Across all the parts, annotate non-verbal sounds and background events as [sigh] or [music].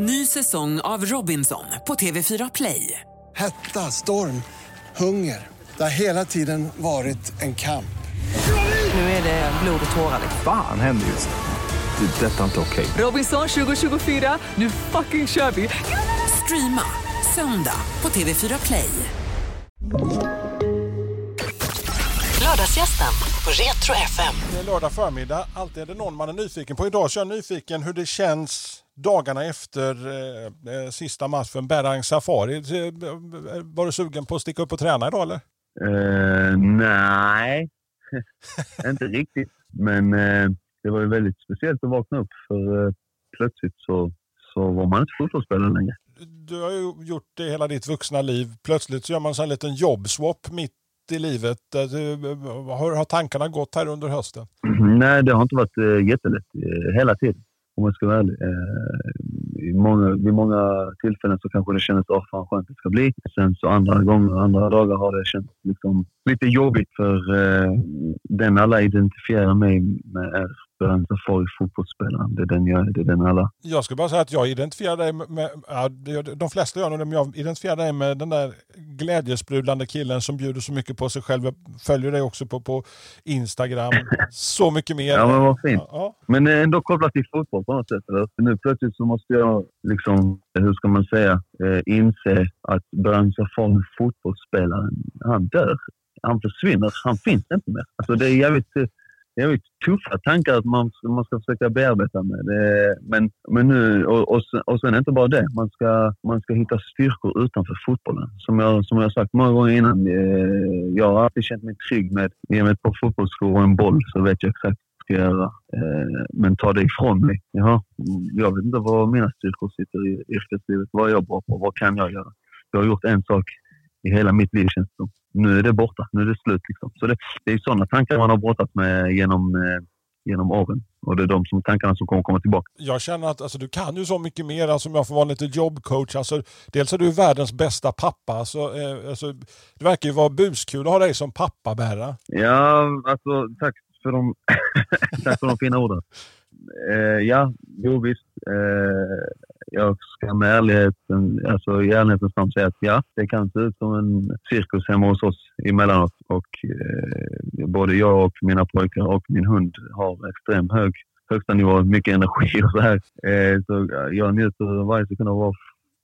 Ny säsong av Robinson på TV4 Play. Hetta, storm, hunger. Det har hela tiden varit en kamp. Nu är det blod och tårar. Fan händer just nu. Det. är Detta är inte okej. Robinson 2024, nu fucking kör vi! Streama söndag på TV4 Play. Lördagsgästen på Retro FM. Det är lördag förmiddag. Alltid är det någon man är nyfiken på. Idag så är jag nyfiken hur det känns dagarna efter eh, eh, sista matchen Berang Safari. Eh, Var du sugen på att sticka upp och träna idag eller? Eh, nej, [laughs] inte riktigt. Men eh, det var ju väldigt speciellt att vakna upp för eh, plötsligt så, så var man inte fotbollsspelare längre. Du har ju gjort det hela ditt vuxna liv. Plötsligt så gör man så en liten jobbswap mitt i livet. Eh, Har, tankarna gått här under hösten? nej, det har inte varit eh, jättelätt eh, hela tiden om jag ska vara ärlig. Eh, i många, vid många tillfällen så kanske det kändes åh fan skönt det ska bli. Sen så andra gånger, andra dagar har det känts liksom lite jobbigt för eh, den alla identifierar mig med är Början Safari fotbollsspelaren. Det är den jag är, det är den alla Jag skulle bara säga att jag identifierar dig med, med ja, de flesta gör nog det, men jag identifierar dig med den där glädjesprudlande killen som bjuder så mycket på sig själv. Jag följer dig också på, på Instagram. [laughs] Så mycket mer. Ja, men vad fint. Ja, Men ändå kopplat till fotboll på något sätt. Eller? Nu plötsligt så måste jag, liksom, hur ska man säga, eh, inse att Början Safari, fotbollsspelaren, han dör. Han försvinner. Han finns inte mer. Alltså, det är jävligt, det är tuffa tankar att man, man ska försöka bearbeta med. Det, men, men nu, och, och, sen, och sen inte bara det. Man ska, man ska hitta styrkor utanför fotbollen. Som jag, som jag har sagt många gånger innan. Eh, jag har alltid känt mig trygg med, ge mig ett par fotbollsskor och en boll så vet jag exakt ska göra. Eh, men ta det ifrån mig. Jaha, jag vet inte var mina styrkor sitter i yrkeslivet. Vad är jag bra på? Vad kan jag göra? Jag har gjort en sak i hela mitt liv känns det som. Nu är det borta. Nu är det slut. Liksom. Så det, det är sådana tankar man har brottats med genom, eh, genom åren. Och det är de som, tankarna som kommer komma tillbaka. jag känner att alltså, du kan ju så mycket mer. Alltså, om jag får vara lite jobbcoach. Alltså, dels är du världens bästa pappa. Alltså, eh, alltså, det verkar ju vara buskul att ha dig som pappa, Berra. Ja, alltså tack för de, [laughs] tack för de fina orden. Eh, ja, jo visst. Eh, jag ska med ärligheten, alltså i ärlighetens namn säga att ja, det kan se ut som en cirkus hemma hos oss emellanåt. Och eh, både jag och mina pojkar och min hund har extremt hög högsta nivå, mycket energi och så här. Eh, så jag njuter varje sekund av att vara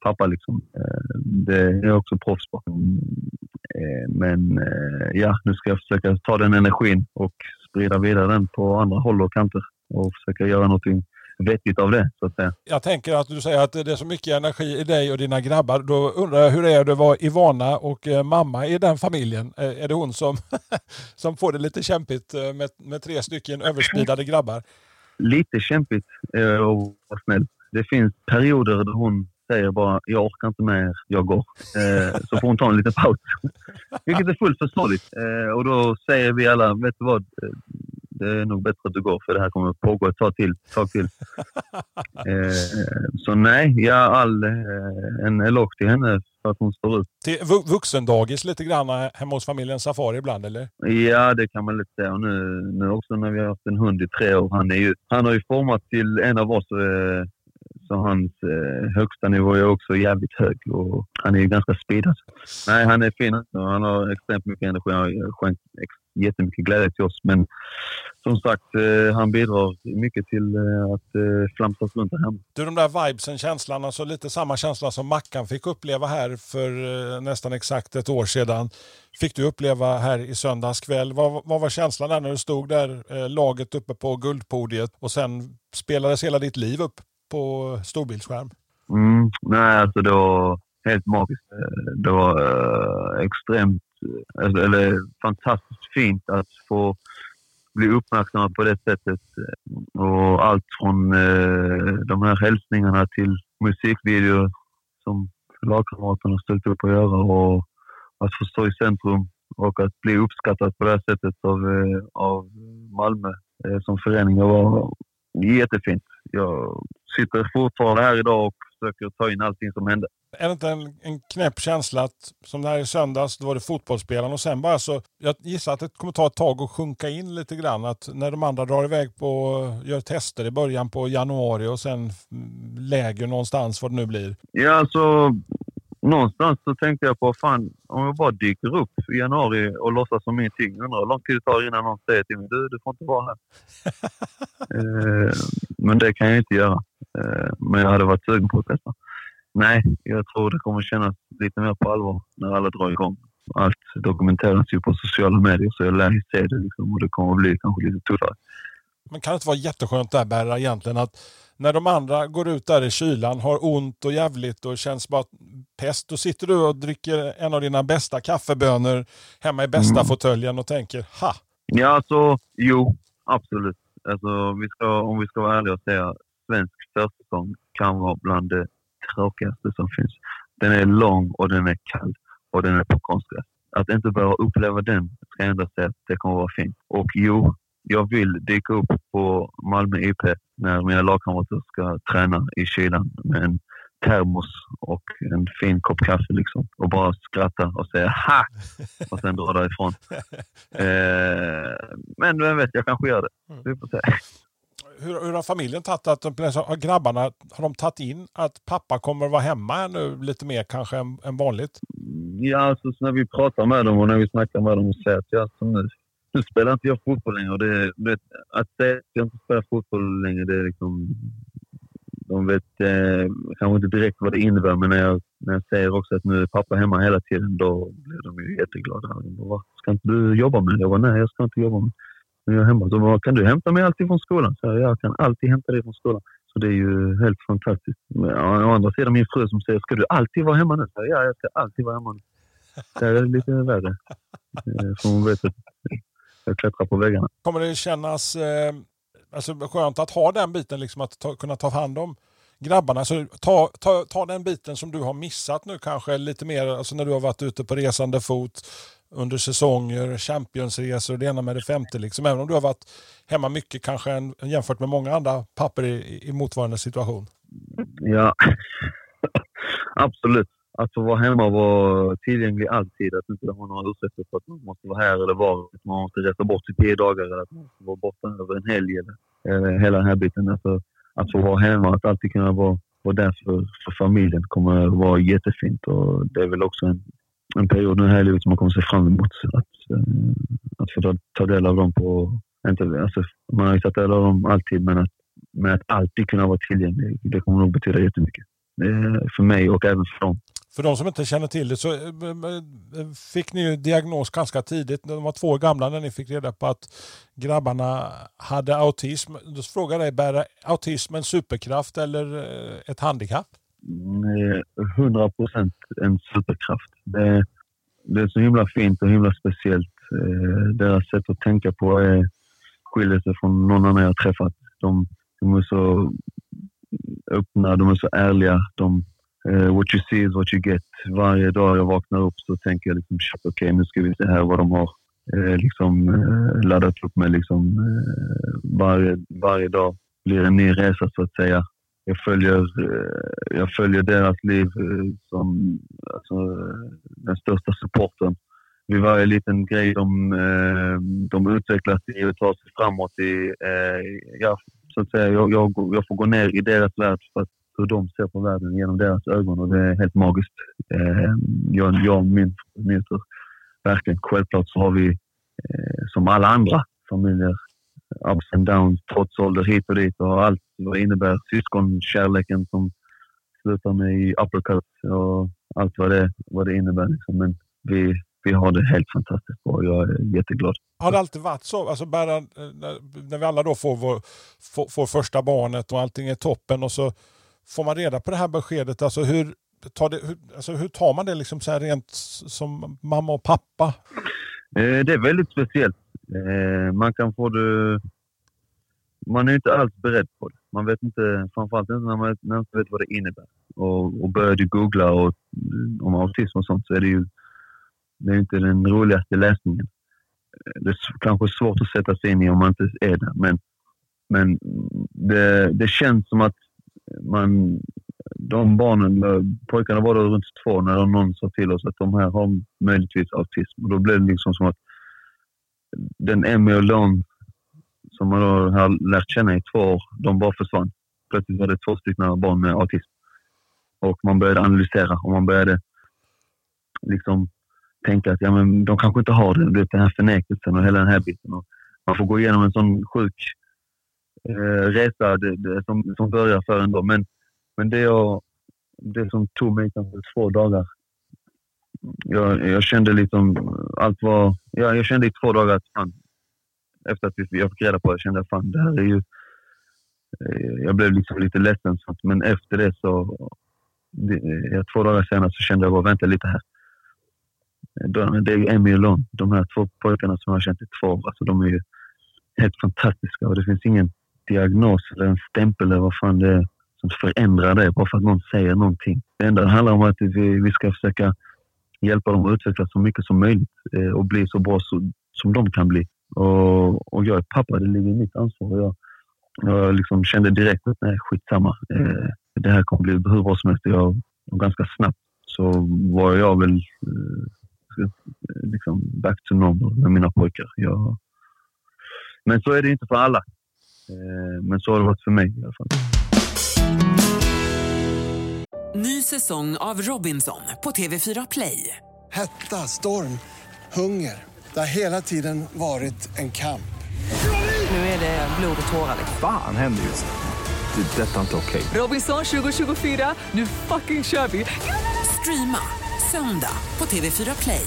pappa liksom. Eh, det är jag också proffs på. Eh, men eh, ja, nu ska jag försöka ta den energin och sprida vidare den på andra håll och kanter och försöka göra någonting vettigt av det, så att säga. Jag tänker att du säger att det är så mycket energi i dig och dina grabbar. Då undrar jag hur det är att vara Ivana och eh, mamma i den familjen. Eh, Är det hon som, [laughs] som får det lite kämpigt eh, med, med tre stycken överspeedade grabbar? Lite kämpigt att vara snäll. Det finns perioder där hon säger bara jag orkar inte mer, jag går. Eh, så får hon ta en liten paus. [laughs] Vilket är fullt förståeligt. Eh, och då säger vi alla, vet du vad? Det är nog bättre att du går för det här kommer att pågå ett tag till. Tag till. [laughs] Eh, så nej, ja, all, eh, en eloge till henne för att hon står ut. Till vu- vuxendagis lite grann hemma hos familjen Safari ibland eller? Ja, det kan man lite säga. Och nu, nu också när vi har haft en hund i tre år. Han, är ju, han har ju format till en av oss. Eh, så hans eh, högsta nivå är också jävligt hög. Och han är ju ganska speedad. Alltså. Nej, han är fin. alltså. Han har extremt mycket energi. Han har skänkt jättemycket glädje till oss. Men som sagt, eh, han bidrar mycket till eh, att eh, flamsas runt här hemma. Du, de där vibesen, känslan, alltså lite samma känsla som Mackan fick uppleva här för eh, nästan exakt ett år sedan. Fick du uppleva här i söndags kväll. Vad, vad var känslan där när du stod där, eh, laget uppe på guldpodiet och sen spelades hela ditt liv upp på storbildsskärm? Mm, nej, alltså det var helt magiskt. Det var eh, extremt, alltså, eller fantastiskt fint att få bli uppmärksammad på det sättet. Och allt från eh, de här hälsningarna till musikvideor som lagkamraterna ställt upp och göra och att få stå i centrum och att bli uppskattad på det här sättet av, eh, av Malmö eh, som förening. Det var jättefint. Jag sitter fortfarande här idag och försöker ta in allting som hände. Är det inte en, en knäpp känsla att som det här i söndags, då var det fotbollsspelaren och sen bara så, jag gissar att det kommer ta ett tag att sjunka in lite grann. Att när de andra drar iväg på, gör tester i början på januari och sen läger någonstans, vad det nu blir. Ja, alltså någonstans så tänkte jag på, fan om jag bara dyker upp i januari och låtsas som ingenting. Undrar hur lång tid det tar innan någon säger till mig, du, du får inte vara här. [laughs] eh, men det kan jag inte göra. Eh, men jag hade varit sugen på att testa. Nej, jag tror det kommer kännas lite mer på allvar när alla drar igång. Allt dokumenteras ju på sociala medier så jag lär ju se det liksom, och det kommer bli kanske lite tuffare. Men kan det inte vara jätteskönt där Berra egentligen att när de andra går ut där i kylan, har ont och jävligt och känns bara pest, då sitter du och dricker en av dina bästa kaffebönor hemma i bästa mm. fåtöljen och tänker ha! Ja, alltså jo, absolut. Alltså, vi ska, om vi ska vara ärliga och säga svensk försäsong kan vara bland det tråkigaste som finns. Den är lång och den är kall och den är på konstgräs. Att inte behöva uppleva den ska jag ändå säga att det kommer vara fint. Och jo, jag vill dyka upp på Malmö IP när mina lagkamrater ska träna i kylan med en termos och en fin kopp kaffe liksom. Och bara skratta och säga ha! Och sen dra därifrån. [laughs] Eh, men vem vet, jag kanske gör det. Vi får se. Hur, hur har familjen tagit att har grabbarna har de tagit in att pappa kommer vara hemma nu lite mer kanske än, än vanligt? Ja, alltså när vi pratar med dem och när vi snackar med dem och säger att ja, som nu, nu [laughs] spelar inte jag fotboll längre. Det, vet, att säga att jag inte spelar fotboll längre, det är liksom... De vet eh, kanske inte direkt vad det innebär, men när jag, när jag säger också att nu är pappa hemma hela tiden, då blir de ju jätteglada. De bara, ska inte du jobba med det? Jag bara, nej, jag ska inte jobba med det. Men jag är hemma. Så bara, kan du hämta mig alltid från skolan? Så jag, jag kan alltid hämta dig från skolan. Så det är ju helt fantastiskt. Å andra sidan min fru som säger, ska du alltid vara hemma nu? Så ja, jag ska alltid vara hemma nu. Det är lite värre. Eh, för hon vet att jag klättrar på väggarna. Kommer det kännas eh, alltså, skönt att ha den biten, liksom att ta, kunna ta hand om grabbarna? Så ta, ta, ta den biten som du har missat nu kanske lite mer, alltså när du har varit ute på resande fot under säsonger, Championsresor och det ena med det femte. Liksom. Även om du har varit hemma mycket kanske än, jämfört med många andra papper i, i motsvarande situation. Ja, [laughs] absolut att få vara hemma och vara tillgänglig alltid. Att inte ha några ursäkter för att man måste vara här eller var. Att man måste resa bort i tio dagar eller att man måste vara borta över en helg. Eller, eller hela den här biten. Alltså, att få vara hemma, att alltid kunna vara, vara där för, för familjen kommer att vara jättefint. Och det är väl också en, en period nu här i livet som man kommer att se fram emot. Att, eh, att få ta del av dem på... Inte, alltså, man har ju tagit del av dem alltid, men att, men att alltid kunna vara tillgänglig, det kommer nog betyda jättemycket. För mig och även för dem. För de som inte känner till det så eh, fick ni ju diagnos ganska tidigt. De var två år gamla när ni fick reda på att grabbarna hade autism. Då frågar jag dig, bär autism en superkraft eller eh, ett handikapp? 100 procent en superkraft. Det, det, är så himla fint och himla speciellt. Eh, deras sätt att tänka på är, skiljer sig från någon annan jag träffat. De, de är så öppna, de är så ärliga. De, Eh, what you see is what you get. Varje dag jag vaknar upp så tänker jag liksom, okej okay, nu ska vi se här vad de har uh, liksom, uh, laddat upp med. Liksom, varje, varje dag blir en ny resa så att säga. Jag följer, jag följer deras liv som alltså, den största supporten. Vid varje liten grej de, de utvecklas i och tar sig framåt i, ja, så att säga, jag, jag, jag får gå ner i deras värld för att hur de ser på världen genom deras ögon och det är helt magiskt. Eh, jag, jag och min njuter verkligen. Självklart så har vi, eh, som alla andra familjer, ups and downs, trots ålder hit och dit och allt vad det innebär. Syskonkärleken som slutar med i uppercut och allt vad det, vad det innebär. Liksom. Men vi, vi har det helt fantastiskt bra. och Jag är jätteglad. Har det alltid varit så? Alltså bara, eh, när, när vi alla då får, vår, får, får första barnet och allting är toppen och så får man reda på det här beskedet? Alltså hur, tar, det, hur, alltså hur tar man det liksom så här rent som mamma och pappa? Eh, det är väldigt speciellt. Eh, man kan få det... Man är inte alls beredd på det. Man vet inte, framförallt inte när man, när man inte vet vad det innebär. Och, och börjar du googla och, eh, om autism och sånt så är det ju det är inte den roligaste läsningen. Det är kanske svårt att sätta sig in i om man inte är där, men, men det, det känns som att man de barnen, eh, pojkarna var då runt två när någon sa till oss att de här har möjligtvis autism. Och då blev det liksom som att den Emmy och Lon som man då har lärt känna i två år, de bara försvann. Plötsligt var det två stycken barn med autism. Och man började analysera och man började liksom tänka att ja, men de kanske inte har det. det den här förnekelsen och hela den här biten. Och man får gå igenom en sån sjuk eh, resa det, det, som, som börjar för en då. Men, men det, jag, det som tog mig kanske två dagar. Jag, jag kände liksom, allt var, ja, jag kände i två dagar att fan, efter att jag fick reda på det kände jag fan det här är ju, eh, jag blev liksom lite ledsen. Men efter det så, det, två dagar senare så kände jag bara, vänta lite här. Eh, det är ju Emmy och Lon, de här två pojkarna som jag har känt i två år. Alltså de är ju helt fantastiska och det finns ingen diagnos eller en stämpel eller vad fan det är som förändrar det bara för att någon säger någonting. Det enda handlar om att vi, vi ska försöka hjälpa dem att utvecklas så mycket som möjligt eh, och bli så bra så, som de kan bli. Och, och jag är pappa, det ligger i mitt ansvar. Jag, jag liksom kände direkt att nej, skitsamma. Eh, det här kommer bli hur bra som helst. Jag, ganska snabbt så var jag väl eh, liksom back to normal med mina pojkar. Jag, men så är det inte för alla. Eh, men så har det varit för mig i alla fall. Ny säsong av Robinson på TV4 Play. Hetta, storm, hunger. Det har hela tiden varit en kamp. Nu är det blod och tårar. Fan händer just det. Det är detta inte okej. Robinson 2024, nu fucking kör vi! Streama söndag på TV4 Play.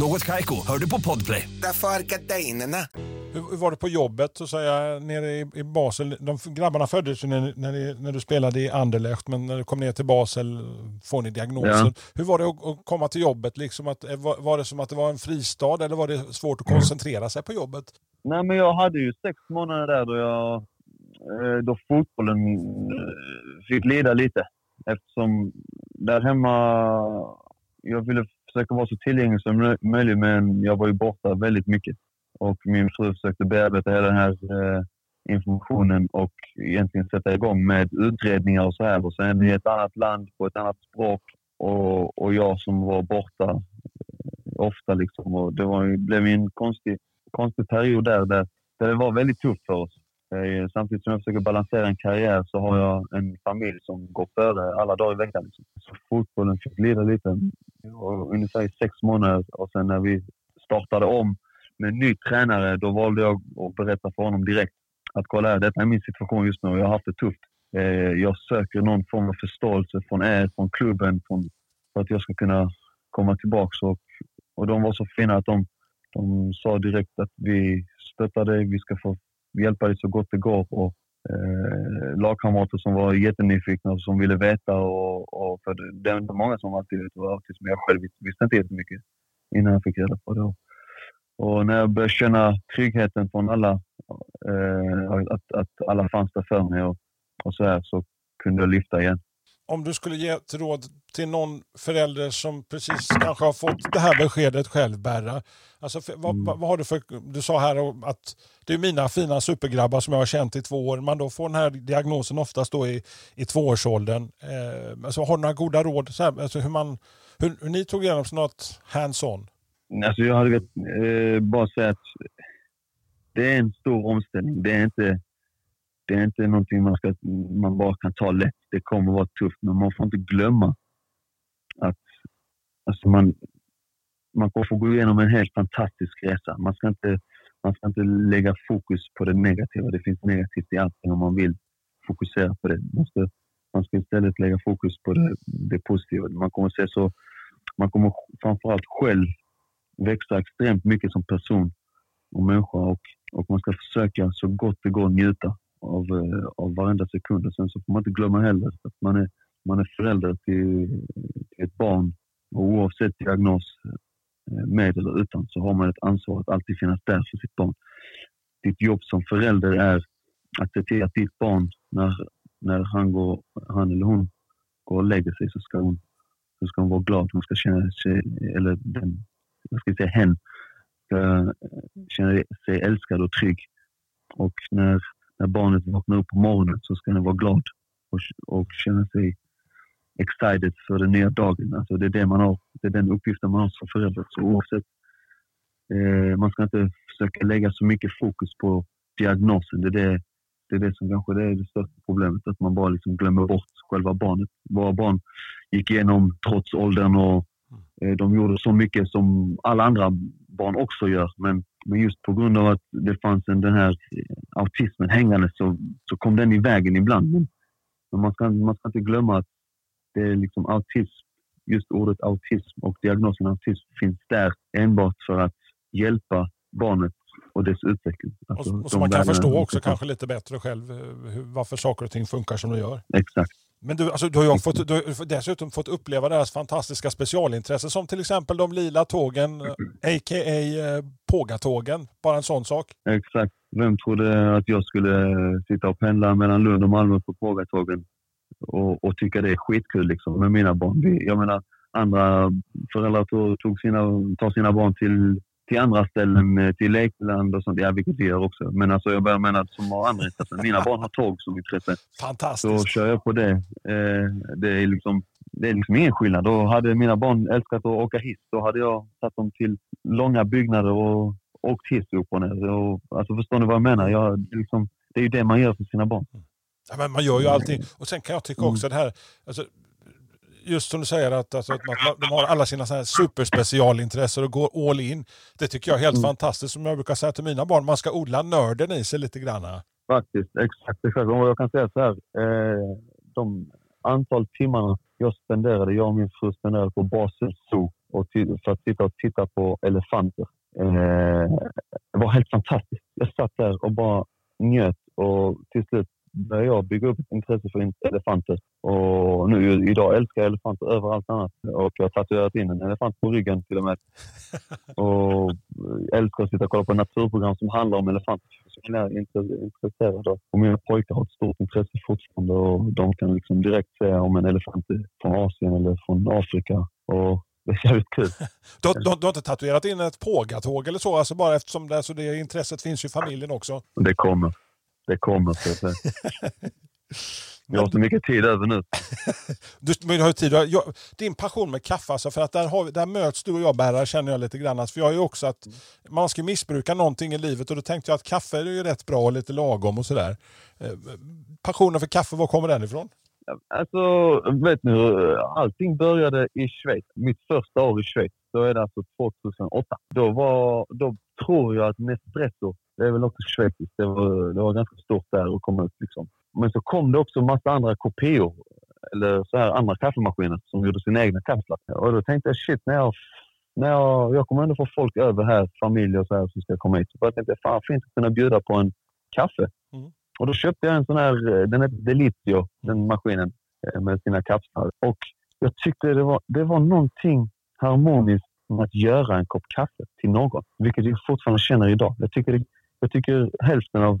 Något Kaiko, hör du på Podplay. Därför är gardinerna. Hur var det på jobbet så säga, nere i, i Basel? De grabbarna föddes ju när, när, ni, när du spelade i Anderlecht men när du kom ner till Basel får ni diagnosen. Ja. Hur var det att, att, komma till jobbet? Liksom att, var, var, det som att det var en fristad eller var det svårt att koncentrera sig på jobbet? Nej men jag hade ju sex månader där då, jag, eh, då fotbollen eh, fick lida lite. Eftersom där hemma, jag ville försöka vara så tillgänglig som möjligt men jag var ju borta väldigt mycket. Och min fru försökte bearbeta hela den här eh, informationen och egentligen sätta igång med utredningar och så här. Och sen i ett annat land på ett annat språk och, och jag som var borta eh, ofta. Liksom. Och det var, blev en konstig, konstig period där, där, där det var väldigt tufft för oss. Eh, samtidigt som jag försöker balansera en karriär så har jag en familj som går före alla dagar i veckan. Liksom. Så fotbollen fick lida lite, ungefär i sex månader. Och sen när vi startade om med en ny tränare, då valde jag att berätta för honom direkt att kolla här, detta är min situation just nu och jag har haft det tufft. Eh, jag söker någon form av förståelse från er, från klubben, från, för att jag ska kunna komma tillbaka. Och, och de var så fina att de, de sa direkt att vi stöttar dig, vi ska få hjälpa dig så gott det går. Och, eh, lagkamrater som var jättenyfikna och som ville veta. Och, och för det, var inte många som alltid vet vad autism är. Jag själv visste inte jättemycket innan jag fick reda på det. Och när jag började känna tryggheten från alla, eh, att, att alla fanns där för mig och, och så här, så kunde jag lyfta igen. Om du skulle ge ett råd till någon förälder som precis kanske har fått det här beskedet själv, Berra. Alltså, för, vad, mm. vad, har du för... Du sa här att det är mina fina supergrabbar som jag har känt i två år. Man då får den här diagnosen oftast då i, i tvåårsåldern. Eh, alltså, har du några goda råd? Så här, alltså hur, man, hur, hur ni tog igenom något hands-on? Alltså jag hade eh, bara säga att det är en stor omställning. Det är inte, det är inte någonting man, ska, man bara kan ta lätt. Det kommer vara tufft, men man får inte glömma att alltså man, man kommer få gå igenom en helt fantastisk resa. Man ska, inte, man ska inte lägga fokus på det negativa. Det finns negativt i allting om man vill fokusera på det. Man ska, man ska istället lägga fokus på det, det positiva. Man kommer se så man kommer framförallt själv växa extremt mycket som person och människa och, och man ska försöka så gott det går njuta av, eh, av varenda sekund. Och sen så får man inte glömma heller att man är, man är förälder till, till ett barn Och oavsett diagnos, eh, med eller utan, så har man ett ansvar att alltid finnas där för sitt barn. Ditt jobb som förälder är att se till att ditt barn, när, när han, går, han eller hon går och lägger sig, så ska hon, så ska hon vara glad. Hon ska känna sig, eller den, jag ska säga hen, ska känna sig älskad och trygg. Och när, när barnet vaknar upp på morgonen så ska den vara glad och, och känna sig excited för den nya dagen. Alltså det, är det, man har, det är den uppgiften man har som förälder. Så oavsett, eh, man ska inte försöka lägga så mycket fokus på diagnosen. Det är det, det, är det som kanske det är det största problemet, att man bara liksom glömmer bort själva barnet. Våra barn gick igenom trots åldern och de gjorde så mycket som alla andra barn också gör. Men, men just på grund av att det fanns en, den här eh, autismen hängande så, så kom den i vägen ibland. Men, men man, ska, man ska inte glömma att det är liksom autism, just ordet autism och diagnosen autism finns där enbart för att hjälpa barnet och dess utveckling. Alltså, och, och så man kan förstå också kanske lite bättre själv eh, hur, varför saker och ting funkar som de gör. Exakt. Men du, alltså, du, har ju fått, du har dessutom fått uppleva deras fantastiska specialintresse som till exempel de lila tågen, a.k.a. Eh, Pågatågen. Bara en sån sak. Exakt. Vem trodde att jag skulle sitta och pendla mellan Lund och Malmö på Pågatågen och, och tycka det är skitkul liksom, med mina barn. Jag menar, andra föräldrar tog sina, tar sina barn till, till andra ställen, eh, till lekland och sånt. Ja, vilket vi gör också. Men alltså, jag bara menar som har andra intressen. Mina barn har tåg som intresse. Fantastiskt. Så kör jag på det. Eh, det är liksom det är liksom ingen skillnad. Då hade mina barn älskat att åka hiss, då hade jag satt dem till långa byggnader och åkt hiss upp och ner. Och, alltså, förstår ni vad jag menar? Jag, liksom, det är ju det man gör för sina barn. Ja, men man gör ju allting. Och sen kan jag tycka också det här, alltså, just som du säger att, alltså, att man, de har alla sina superspecialintressen och går all in. Det tycker jag är helt mm. fantastiskt. Som jag brukar säga till mina barn, man ska odla nörden i sig lite grann. Faktiskt, exakt. exakt. Och jag kan säga så här, eh, de antal timmarna jag spenderade, jag och min fru spenderade på Basel Zoo och för att sitta och titta på elefanter. Eh, det var helt fantastiskt. Jag satt där och bara njöt och till slut började jag bygga upp ett intresse för elefanter. Och nu idag älskar jag elefanter över allt annat. Och jag har tatuerat in en elefant på ryggen till och med. [laughs] och älskar att sitta och kolla på naturprogram som handlar om elefanter. Jag är intresserad av. Och mina pojkar har ett stort intresse fortfarande och de kan liksom direkt säga om en elefant är från Asien eller från Afrika. Och det är jävligt kul. [laughs] Du, du, du, har inte tatuerat in ett pågatåg eller så? Alltså bara eftersom det, alltså det intresset finns ju i familjen också? Det kommer det kommer. Så att säga. [laughs] Jag har så mycket tid över nu. [laughs] du, men har tid. Jag, din passion med kaffe, alltså för att där, har, där möts du och jag Berra, känner jag lite grann. Alltså, för jag ju också att man ska missbruka någonting i livet och då tänkte jag att kaffe är ju rätt bra och lite lagom och sådär. Eh, passionen för kaffe, var kommer den ifrån? Alltså, vet ni hur allting började i Schweiz. Mitt första år i Schweiz, då är det alltså 2008. Då, var, då tror jag att Nespresso det är väl också schweiziskt. Det var, det var ganska stort där att komma ut. Liksom. Men så kom det också en massa andra kopior, eller så här andra kaffemaskiner som gjorde sina egna kaffelatte. Och då tänkte jag shit, när jag, när jag, jag kommer ändå få folk över här, familj och så här som ska komma hit. Så jag tänkte fan fint att kunna bjuda på en kaffe. Mm. Och då köpte jag en sån här, den heter Delizio, den maskinen eh, med sina kapslar. Och jag tyckte det var, det var någonting harmoniskt med att göra en kopp kaffe till någon, vilket jag fortfarande känner idag. Jag tycker jag tycker hälften av,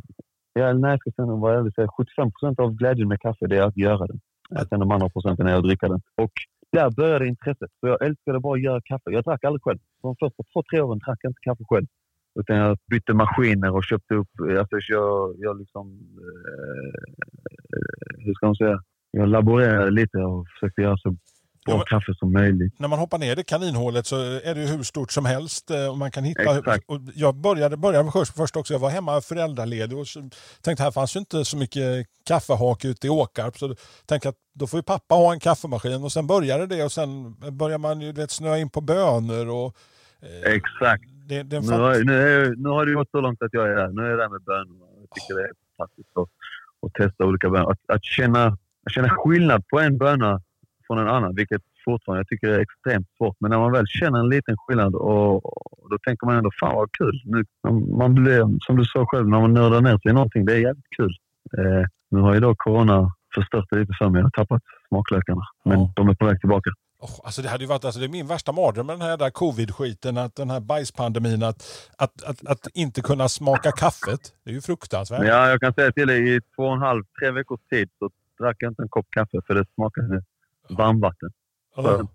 ja, nej, jag ska säga vad jag säga, 75 procent av glädjen med kaffe det är att göra den. Sen de andra procenten är att dricka den. Och där började intresset. Så jag älskade bara att göra kaffe. Jag drack aldrig själv. De första två, tre åren drack jag inte kaffe själv. Utan jag bytte maskiner och köpte upp... Alltså jag, jag liksom... Eh, hur ska man säga? Jag laborerade lite och försökte göra så bra kaffe som möjligt. När man hoppar ner i kaninhålet så är det ju hur stort som helst. Eh, och man kan hitta, och jag började, började först också, jag var hemma föräldraledig och tänkte här fanns ju inte så mycket kaffehak ute i Åkarp. Så tänkte att då får ju pappa ha en kaffemaskin och sen började det och sen börjar man ju vet, snöa in på bönor. Och, eh, Exakt. Det, det nu, har, nu, är, nu har det gått så långt att jag är där. Nu är jag där med bönor. Jag tycker oh. det är fantastiskt att, att testa olika bönor. Att, att känna, att känna skillnad på en böna från en annan, vilket fortfarande jag tycker är extremt svårt. Men när man väl känner en liten skillnad och, och då tänker man ändå fan vad kul. Nu, man blir, som du sa själv, när man nördar ner sig i någonting, det är jävligt kul. Eh, nu har ju då corona förstört det lite för mig. Jag har tappat smaklökarna, men ja. de är på väg tillbaka. Oh, alltså det hade ju varit alltså det är min värsta mardröm med den här där covid-skiten, att den här bajspandemin, att, att, att, att inte kunna smaka kaffet. Det är ju fruktansvärt. Ja, jag kan säga till dig, i två och en halv, tre veckors tid så drack jag inte en kopp kaffe för det smakade varmvatten. Ja.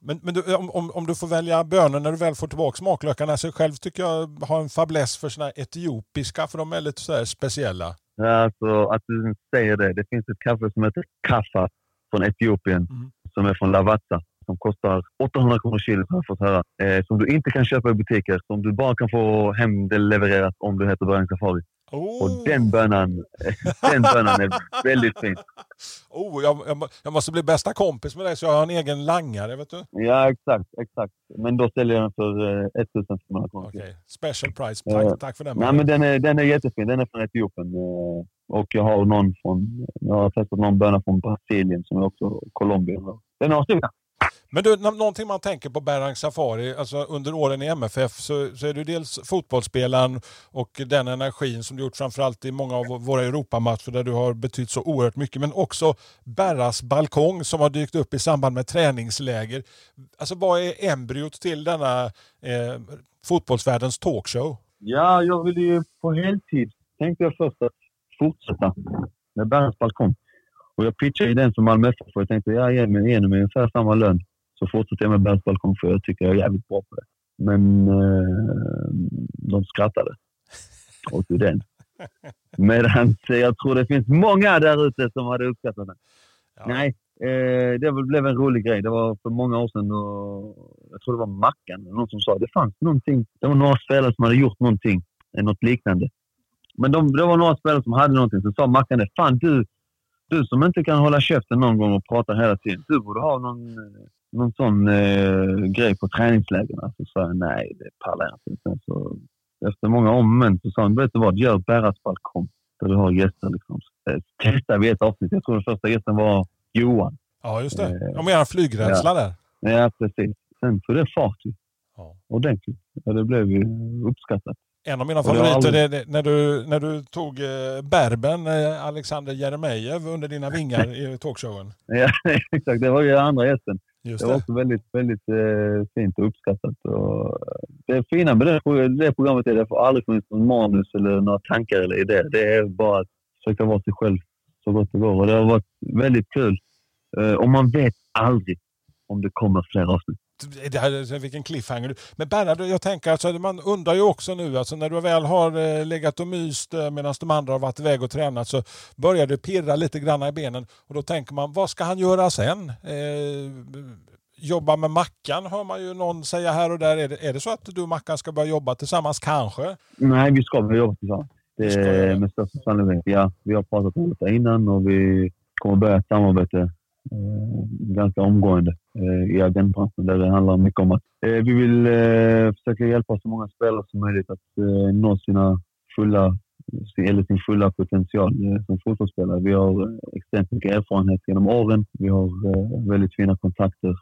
Men, men du, om, om, du får välja bönor när du väl får tillbaka smaklökarna, så själv tycker jag har en fäbless för såna etiopiska, för de är lite så speciella. Ja, alltså, att du säger det. Det finns ett kaffe som heter Kaffa från Etiopien, Mm. som är från Lavazza. Som kostar 800 kronor kilo har jag fått höra. Eh, som du inte kan köpa i butiker. Som du bara kan få hem levererat om du heter Brian Safari. Oh. Och den bönan, [laughs] den bönan är väldigt fin. Oh, jag, jag, jag måste bli bästa kompis med dig så jag har en egen langare. Vet du? Ja, exakt. exakt. Men då säljer jag den för eh, 1500 kronor. Okej, Special price. Tack, tack för den. Nej, men den är, den är jättefin. Den är från Etiopien. eh, Och jag har någon från... Jag har testat någon böna från Brasilien som är också Colombia. Den har stycken. Men du, någonting man tänker på Berang Safari, alltså under åren i MFF så, så är du dels fotbollsspelaren och den energin som du gjort framförallt i många av våra Europamatcher där du har betytt så oerhört mycket. Men också Berras balkong som har dykt upp i samband med träningsläger. Alltså vad är embryot till denna eh, fotbollsvärldens talkshow? Ja, jag ville ju på heltid tänkte jag först att fortsätta med Berras balkong. Och jag pitchade i den för Malmö FF och jag tänkte ja, ge mig, ge mig ungefär samma lön så fortsätter jag med Berns balkong för jag tycker jag är jävligt bra på det. Men eh, de skrattade åt den. [laughs] Medan jag tror det finns många där ute som hade uppskattat den. Ja. Nej, eh, det blev en rolig grej. Det var för många år sedan och jag tror det var Mackan, någon som sa det fanns någonting. Det var några spelare som hade gjort någonting, eh, något liknande. Men de, det var några spelare som hade någonting. Så sa Mackan det. Fan du, du som inte kan hålla käften någon gång och prata hela tiden. Du borde ha någon, eh, någon sån eh, grej på träningslägren. Så sa jag nej, det pallar jag inte. Sen så, efter många om så sa han, vet du vad, gör Berras balkong där du har gäster. Liksom. Eh, Testa vi ett avsnitt. Jag tror den första gästen var Johan. Ja, just det. Eh, Om er flygrädsla där. Ja, precis. Sen tog det fart ju. Ja. Ordentligt. Ja, det blev ju uppskattat. En av mina favoriter är när, du, när du tog eh, Berben, eh, Alexander Jeremejeff, under dina vingar i [laughs] talkshowen. Ja, [laughs] exakt. Det var ju andra gästen. Just Det var det. också väldigt, väldigt eh, fint och uppskattat. Och det fina med det, det programmet är att det aldrig funnits någon manus eller några tankar eller idéer. Det är bara att försöka vara sig själv så gott det går. Och det har varit väldigt kul. Eh, och man vet aldrig om det kommer fler avsnitt. Vilken cliffhanger. Men Bernhard, jag tänker alltså, man undrar ju också nu, alltså när du väl har eh, legat och myst eh, medan de andra har varit iväg och tränat så börjar det pirra lite grann i benen. Och då tänker man, vad ska han göra sen? Eh, jobba med Mackan hör man ju någon säga här och där. Är det, är det så att du och Mackan ska börja jobba tillsammans kanske? Nej, vi ska väl jobba tillsammans. Det göra det. är med största sannolikhet. Ja, vi har pratat om detta innan och vi kommer börja ett samarbete eh, Eh, ganska omgående eh, i agentbranschen där det handlar mycket om att eh, vi vill försöka hjälpa så många spelare som möjligt att nå sina fulla sin, eller sin fulla potential som fotbollsspelare. Vi har extremt mycket erfarenhet genom åren. Vi har väldigt fina kontakter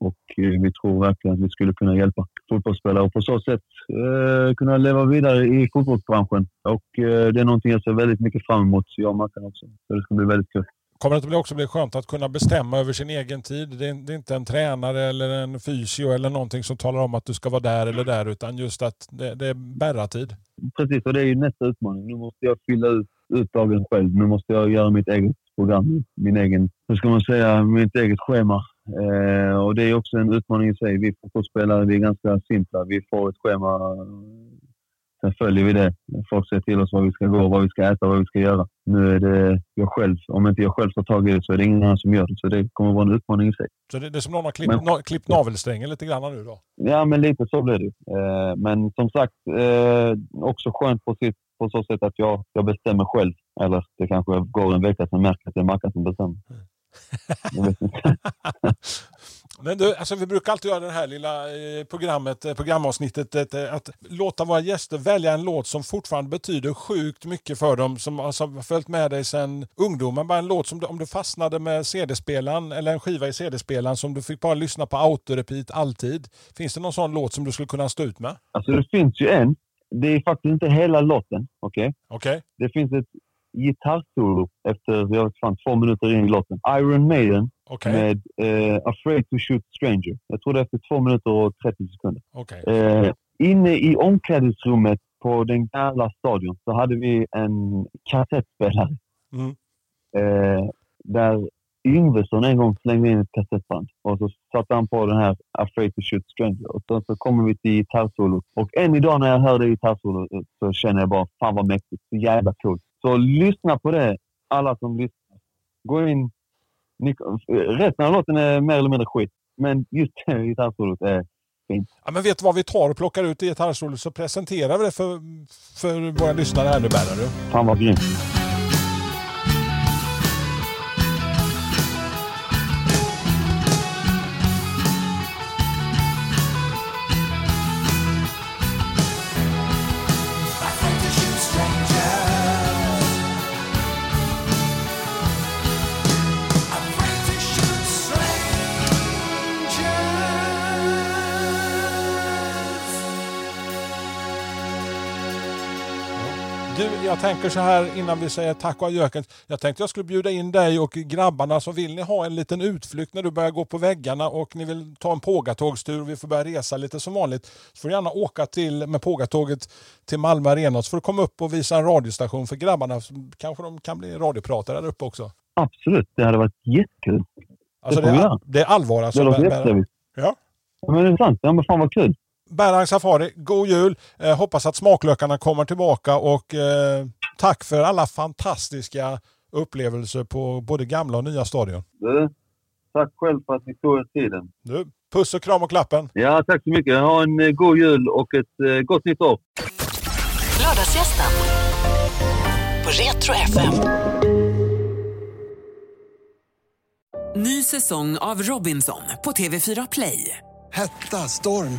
och vi tror verkligen att vi skulle kunna hjälpa fotbollsspelare och på så sätt eh, kunna leva vidare i fotbollsbranschen. Och eh, det är någonting jag ser väldigt mycket fram emot, jag och Mackan också. Så det ska bli väldigt kul. Kommer det att också bli skönt att kunna bestämma över sin egen tid? Det är, det är inte en tränare eller en fysio eller någonting som talar om att du ska vara där eller där utan just att det, det är bärartid. Precis, och det är ju nästa utmaning. Nu måste jag fylla ut, ut dagen själv. Nu måste jag göra mitt eget program, min egen, hur ska man säga, mitt eget schema. Eh, och det är också en utmaning i sig. Vi fotbollsspelare, vi är ganska simpla. Vi får ett schema, sen följer vi det. Folk säger till oss var vi ska gå, vad vi ska äta, vad vi ska göra. Nu är det jag själv. Om inte jag själv tar tag i det så är det ingen annan som gör det. Så det kommer vara en utmaning i sig. Så det, det är som någon har klippt, Men- na, klippt navelsträngen lite grann nu då. Ja, men lite så blir det eh, Men som sagt, eh, också skönt på, sitt, på så sätt att jag, jag bestämmer själv. Eller det kanske går en vecka sen märker att det är Mackan som bestämmer. Jag vet inte. [laughs] Men du, alltså vi brukar alltid göra det här lilla eh, programmet, eh, programavsnittet att, eh, att låta våra gäster välja en låt som fortfarande betyder sjukt mycket för dem, som alltså, har följt med dig sedan ungdomen. Bara en låt som om du fastnade med CD-spelaren eller en skiva i CD-spelaren som du fick bara lyssna på autorepeat alltid. Finns det någon sån låt som du skulle kunna stå ut med? Alltså det finns ju en. Det är faktiskt inte hela låten. okej? Okej? Det finns ett gitarrsolo efter jag vet fan, två minuter in i låten. Iron Maiden Okej, med eh, Afraid to shoot stranger. Jag tror det är efter två minuter och 30 sekunder. okej. Eh, inne i omklädningsrummet på den gamla stadion så hade vi en kassettspelare. Mm. Eh, där Yngvesson en gång slängde in ett kassettband och så satte han på den här Afraid to shoot stranger. Och så, så kommer vi till gitarrsolot. Och än idag när jag hör det gitarrsolot så känner jag bara fan vad mäktigt. Så jävla coolt. Så lyssna på det, alla som lyssnar. Gå in. Ni, resten av låten är mer eller mindre skit. Men just det gitarrsolot är Ja, men vet du vad vi tar och plockar ut i gitarrsolot så presenterar vi det för, för våra lyssnare här nu Berra. fan vad grymt. Jag tänker så här innan vi säger tack och adjöken. Jag tänkte jag skulle bjuda in dig och grabbarna så vill ni ha en liten utflykt när du börjar gå på väggarna och ni vill ta en pågatågstur och vi får börja resa lite som vanligt. Så får du gärna åka till, med pågatåget till Malmö Arena så får du komma upp och visa en radiostation för grabbarna. Så Kanske de kan bli radiopratare där uppe också. Absolut, det hade varit jättekul. Alltså Det det, är, det är allvar alltså. Det låter jättetrevligt. Ja. Ja, Men det är sant. Ja, men fan vad kul. Berang Safari, god jul! Eh, hoppas att smaklökarna kommer tillbaka och eh, tack för alla fantastiska upplevelser på både gamla och nya stadion. Du, tack själv för att ni tog er tiden. Du, puss och kram och klappen! Ja, tack så mycket. Ha en eh, god jul och ett eh, gott nytt år. Lördagsgästen på Retro FM. Ny säsong av Robinson på TV4 Play. Hetta, storm,